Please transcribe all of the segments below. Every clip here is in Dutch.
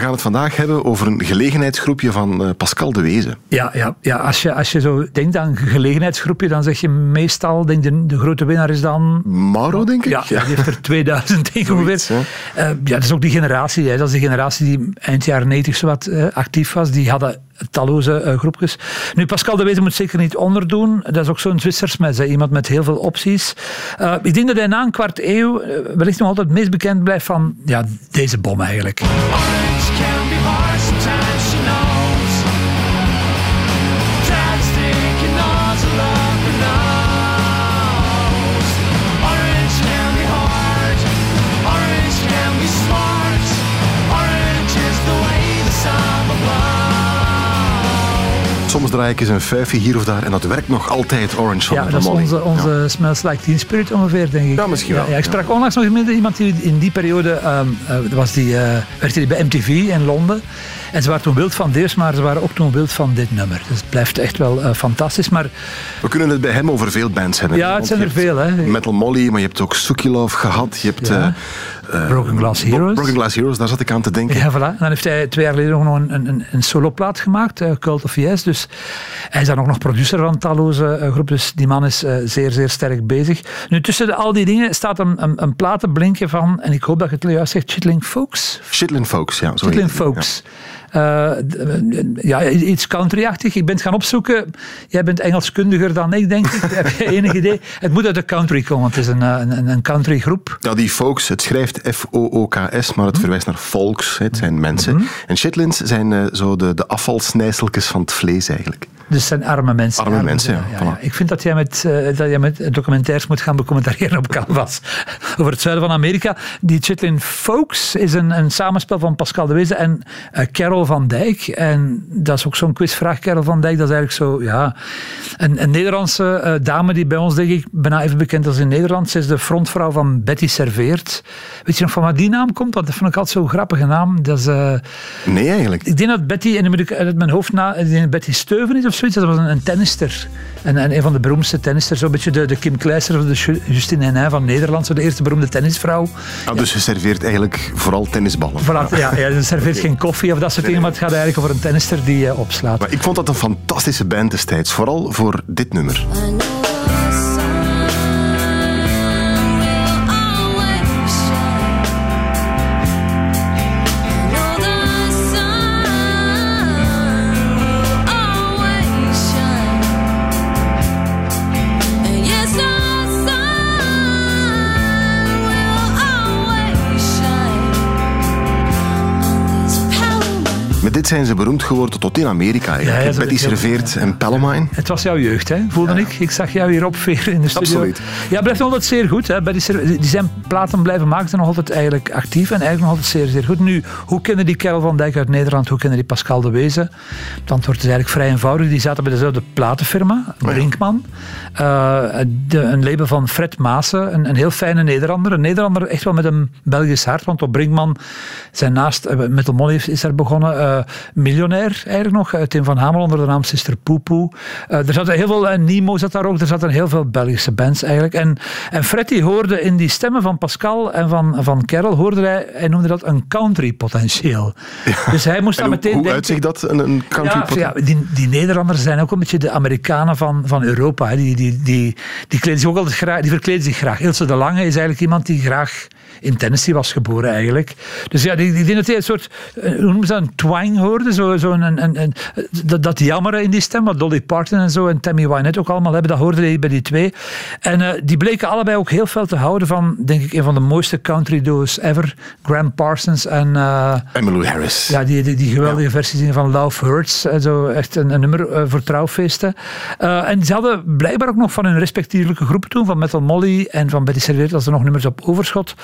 We gaan het vandaag hebben over een gelegenheidsgroepje van uh, Pascal de Wezen. Ja, ja, ja als, je, als je zo denkt aan een gelegenheidsgroepje, dan zeg je meestal, denk de, de grote winnaar is dan... Mauro, denk ik? Ja, die heeft er 2000 tegen ongeveer. Uh, ja, dat is ook die generatie. Hè. Dat is de generatie die eind jaren 90 zo wat uh, actief was. Die hadden talloze uh, groepjes. Nu, Pascal de Wezen moet zeker niet onderdoen. Dat is ook zo'n Zwitsersmes, iemand met heel veel opties. Uh, ik denk dat hij na een kwart eeuw uh, wellicht nog altijd het meest bekend blijft van ja, deze bom eigenlijk. Soms draai ik eens een vijfje hier of daar en dat werkt nog altijd Orange van Ja, dat is onze, onze ja. Smells Like Teen Spirit ongeveer, denk ik. Ja, misschien wel. Ja, ja ik sprak onlangs nog met iemand die in die periode, um, uh, was die, uh, werkte bij MTV in Londen. En ze waren toen wild van deze, maar ze waren ook toen wild van dit nummer. Dus het blijft echt wel uh, fantastisch. Maar... We kunnen het bij hem over veel bands hebben. Ja, het zijn er veel. Hè. Metal Molly, maar je hebt ook Suki Love gehad. Je hebt... Uh, Broken Glass Heroes. Broken Glass Heroes, daar zat ik aan te denken. Ja, voilà. Dan heeft hij twee jaar geleden nog een, een, een soloplaat gemaakt, uh, Cult of Yes. Dus hij is dan ook nog producer van talloze uh, groepen. Dus die man is zeer, zeer sterk bezig. Nu, tussen de, al die dingen staat een, een, een plaat te blinken van, en ik hoop dat ik het juist zeg, Chitlin Folks. Chitlin Folks, ja. Chitlin Folks. Ja. Uh, ja, iets countryachtig. Ik ben het gaan opzoeken. Jij bent Engelskundiger dan ik, denk ik. Heb je enig idee? Het moet uit de country komen. Het is een, een, een countrygroep. Ja, die folks, het schrijft F-O-O-K-S, maar het hm. verwijst naar volks. Het zijn mensen. Mhm. Mm -hmm. En Chitlins zijn uh, zo de, de afvalsnijseltjes van het vlees eigenlijk. Dus zijn arme mensen. Arme, arme mensen, ja. ja, ja. Ik vind dat jij, met, uh, dat jij met documentaires moet gaan becommentariëren op Canvas over het zuiden van Amerika. Die Chitlin Folks is een, een samenspel van Pascal de Wezen en uh, Carol van Dijk. En dat is ook zo'n quizvraag, Carol van Dijk. Dat is eigenlijk zo, ja, een, een Nederlandse uh, dame die bij ons, denk ik, bijna even bekend als in Nederland. Ze is de frontvrouw van Betty Serveert. Weet je nog van waar die naam komt? Want dat vond ik altijd zo'n grappige naam. Dat is, nee, eigenlijk. Ik denk dat Betty, en dan moet ik uit mijn hoofd na, Betty Steuven is of zoiets. Dat was een, een tennister. En, en, een van de beroemdste tennisters. Zo'n beetje de, de Kim Kleister of de Justine Henin van Nederland. Zo de eerste beroemde tennisvrouw. Ah, dus je serveert eigenlijk vooral tennisballen. Voilà, ja, ja, ze serveert geen koffie of dat soort. Maar het gaat eigenlijk over een tennister die uh, opslaat. Maar ik vond dat een fantastische band destijds. Vooral voor dit nummer. Met dit zijn ze beroemd geworden tot in Amerika. Ja, ja, Betty Serveert en Palomine. Het was jouw jeugd, hè? voelde ja. ik. Ik zag jou hier opveren in de studio. Absoluut. Ja, blijft nog altijd zeer goed. Hè? Betty die zijn platen blijven maken, zijn nog altijd eigenlijk actief en eigenlijk nog altijd zeer, zeer goed. Nu, hoe kennen die Karel van Dijk uit Nederland? Hoe kennen die Pascal de Wezen? Het antwoord is eigenlijk vrij eenvoudig. Die zaten bij dezelfde platenfirma, Brinkman. Uh, de, een label van Fred Maassen, een, een, heel fijne Nederlander. Een Nederlander echt wel met een Belgisch hart, want op Brinkman zijn naast, uh, Metal Molly is er begonnen, uh, miljonair eigenlijk nog. Uh, Tim van Hamel onder de naam Sister Poepoe. Uh, er zaten heel veel, uh, Nemo zat daar ook, er zaten heel veel Belgische bands eigenlijk. En, en Fred die hoorde in die stemmen van Pascal en van, van Carol, hoorde hij, hij noemde dat een country potentieel. Ja. Dus hij moest daar hoe, meteen hoe denken... uitzicht dat, een, een country ja, potentieel? Ja, die, die Nederlanders zijn ook een beetje de Amerikanen van, van Europa. Hè. Die, die, die, die, kleden zich ook altijd graag, die verkleden zich graag. Ilse de Lange is eigenlijk iemand die graag in Tennessee was geboren eigenlijk. Dus ja, die, die, die een soort, hoe noemen ze dat, een twang hoorde, zo, zo een, een, een, dat, dat jammeren in die stem, wat Dolly Parton en zo en Tammy Wynette ook allemaal hebben, dat hoorde hij bij die twee. En uh, die bleken allebei ook heel veel te houden van, denk ik, een van de mooiste country duo's ever, Graham Parsons en... Uh, Emmylou Harris. Ja, die, die, die geweldige ja. versies van Love Hurts, en zo, echt een, een nummer uh, voor trouwfeesten. En ze hadden blijkbaar ook nog van hun respectievelijke groepen toen, van Metal Molly en van Betty Serveert, als er nog nummers op overschot.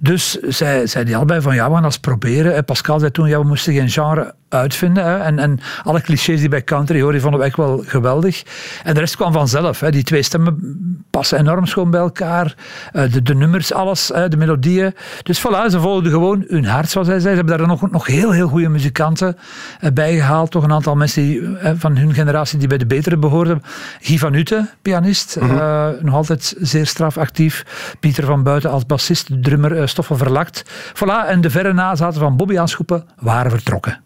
Dus zij, die allebei van, ja, we gaan dat eens proberen. En Pascal zei toen, ja, we moesten geen genre uitvinden. Hè. En, en alle clichés die bij country horen, die vonden we echt wel geweldig. En de rest kwam vanzelf. Hè. Die twee stemmen passen enorm schoon bij elkaar. Uh, de, de, nummers, alles, de melodieën. Dus voilà, ze volgden gewoon hun hart, zoals hij zei. Ze hebben daar nog, nog heel, heel goede muzikanten uh, bij gehaald. Toch een aantal mensen die, uh, van hun generatie die bij de betere behoorden. Guy van Utte, pianist, mm -hmm. nog altijd zeer straf actief. Pieter van Buiten als bassist, drummer Stoffel Verlakt. Voilà, en de verre nazaten van Bobby Aanschoepen waren vertrokken.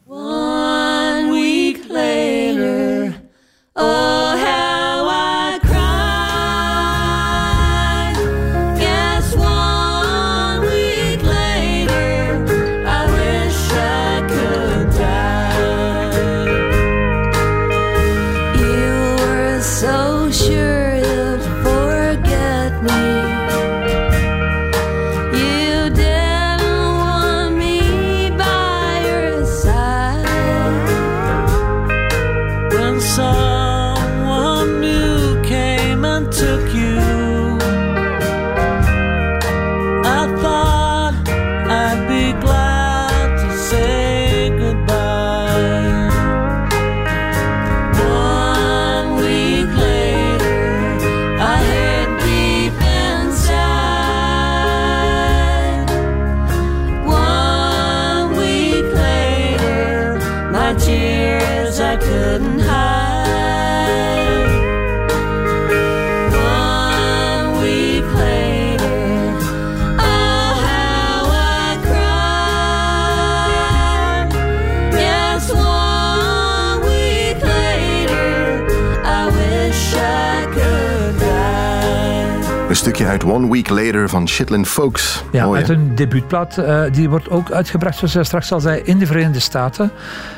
Een stukje uit One Week Later van Chitlin Folks. Ja, Mooi, uit hè? een debuutplaat. eh, die wordt ook uitgebracht, zoals jij straks al zei, in de Verenigde Staten.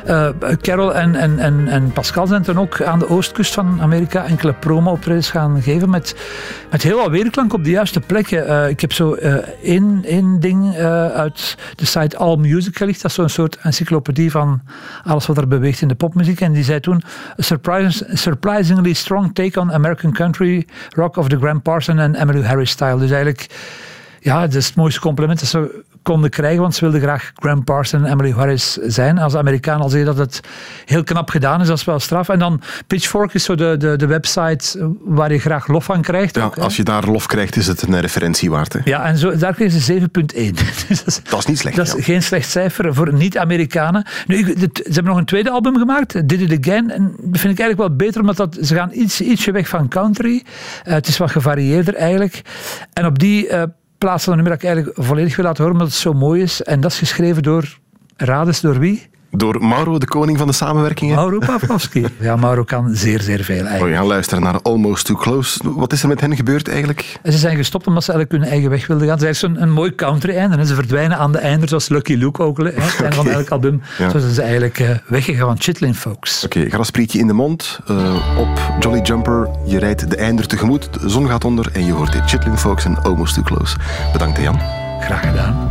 Eh, Carol en, en, en, en Pascal zijn toen ook aan de oostkust van Amerika enkele promo-optredens gaan geven met, met heel wat weerklank op de juiste plekken. Eh, ik heb zo één, één ding uit de site All Music gelicht. Dat is zo'n soort encyclopedie van alles wat er beweegt in de popmuziek. En die zei toen, a surprisingly strong take on American country rock of the Graham Parson en Emmylou Harris style. Dus eigenlijk ja, dat is het mooiste compliment dat ze konden krijgen, want ze wilden graag Graham Parsons en Emily Harris zijn. Als Amerikaan al zeggen dat het heel knap gedaan is, dat is wel straf. En dan Pitchfork is zo de, de, de website waar je graag lof van krijgt. Ja, ook, als je daar lof krijgt, is het een referentie waard. Hè? ja, en zo, daar kregen ze 7,1. Dus dat is- Dat is niet slecht. dat is geen slecht cijfer voor niet-Amerikanen. Nu, ik- dit- ze hebben nog een tweede album gemaakt, Did It Again. En dat vind ik eigenlijk wel beter, omdat dat, ze gaan iets, ietsje weg van country. Eh, het is wat gevarieerder eigenlijk. En op die eh plaats van een nummer dat ik eigenlijk volledig wil laten horen, omdat het zo mooi is. En dat is geschreven door, raad door wie? Door Mauro, de koning van de samenwerkingen. Mauro Pavlovski. Ja, Mauro kan zeer, zeer veel We eigenlijk. gaan luisteren naar Almost Too Close. Wat is er met hen gebeurd eigenlijk? En ze zijn gestopt omdat ze eigenlijk hun eigen weg wilden gaan. Ze zo'n een mooi country-einde. en Ze verdwijnen aan de einde, zoals Lucky Luke ook. Hè, het van elk album. Ja. Zo zijn ze eigenlijk eh, weggegaan van Chitlin Folks. Oké, grasprietje in de mond. eh, op Jolly Jumper. Je rijdt de einder tegemoet. De zon gaat onder en je hoort dit Chitlin Folks en Almost Too Close. Bedankt, Jan. Graag gedaan.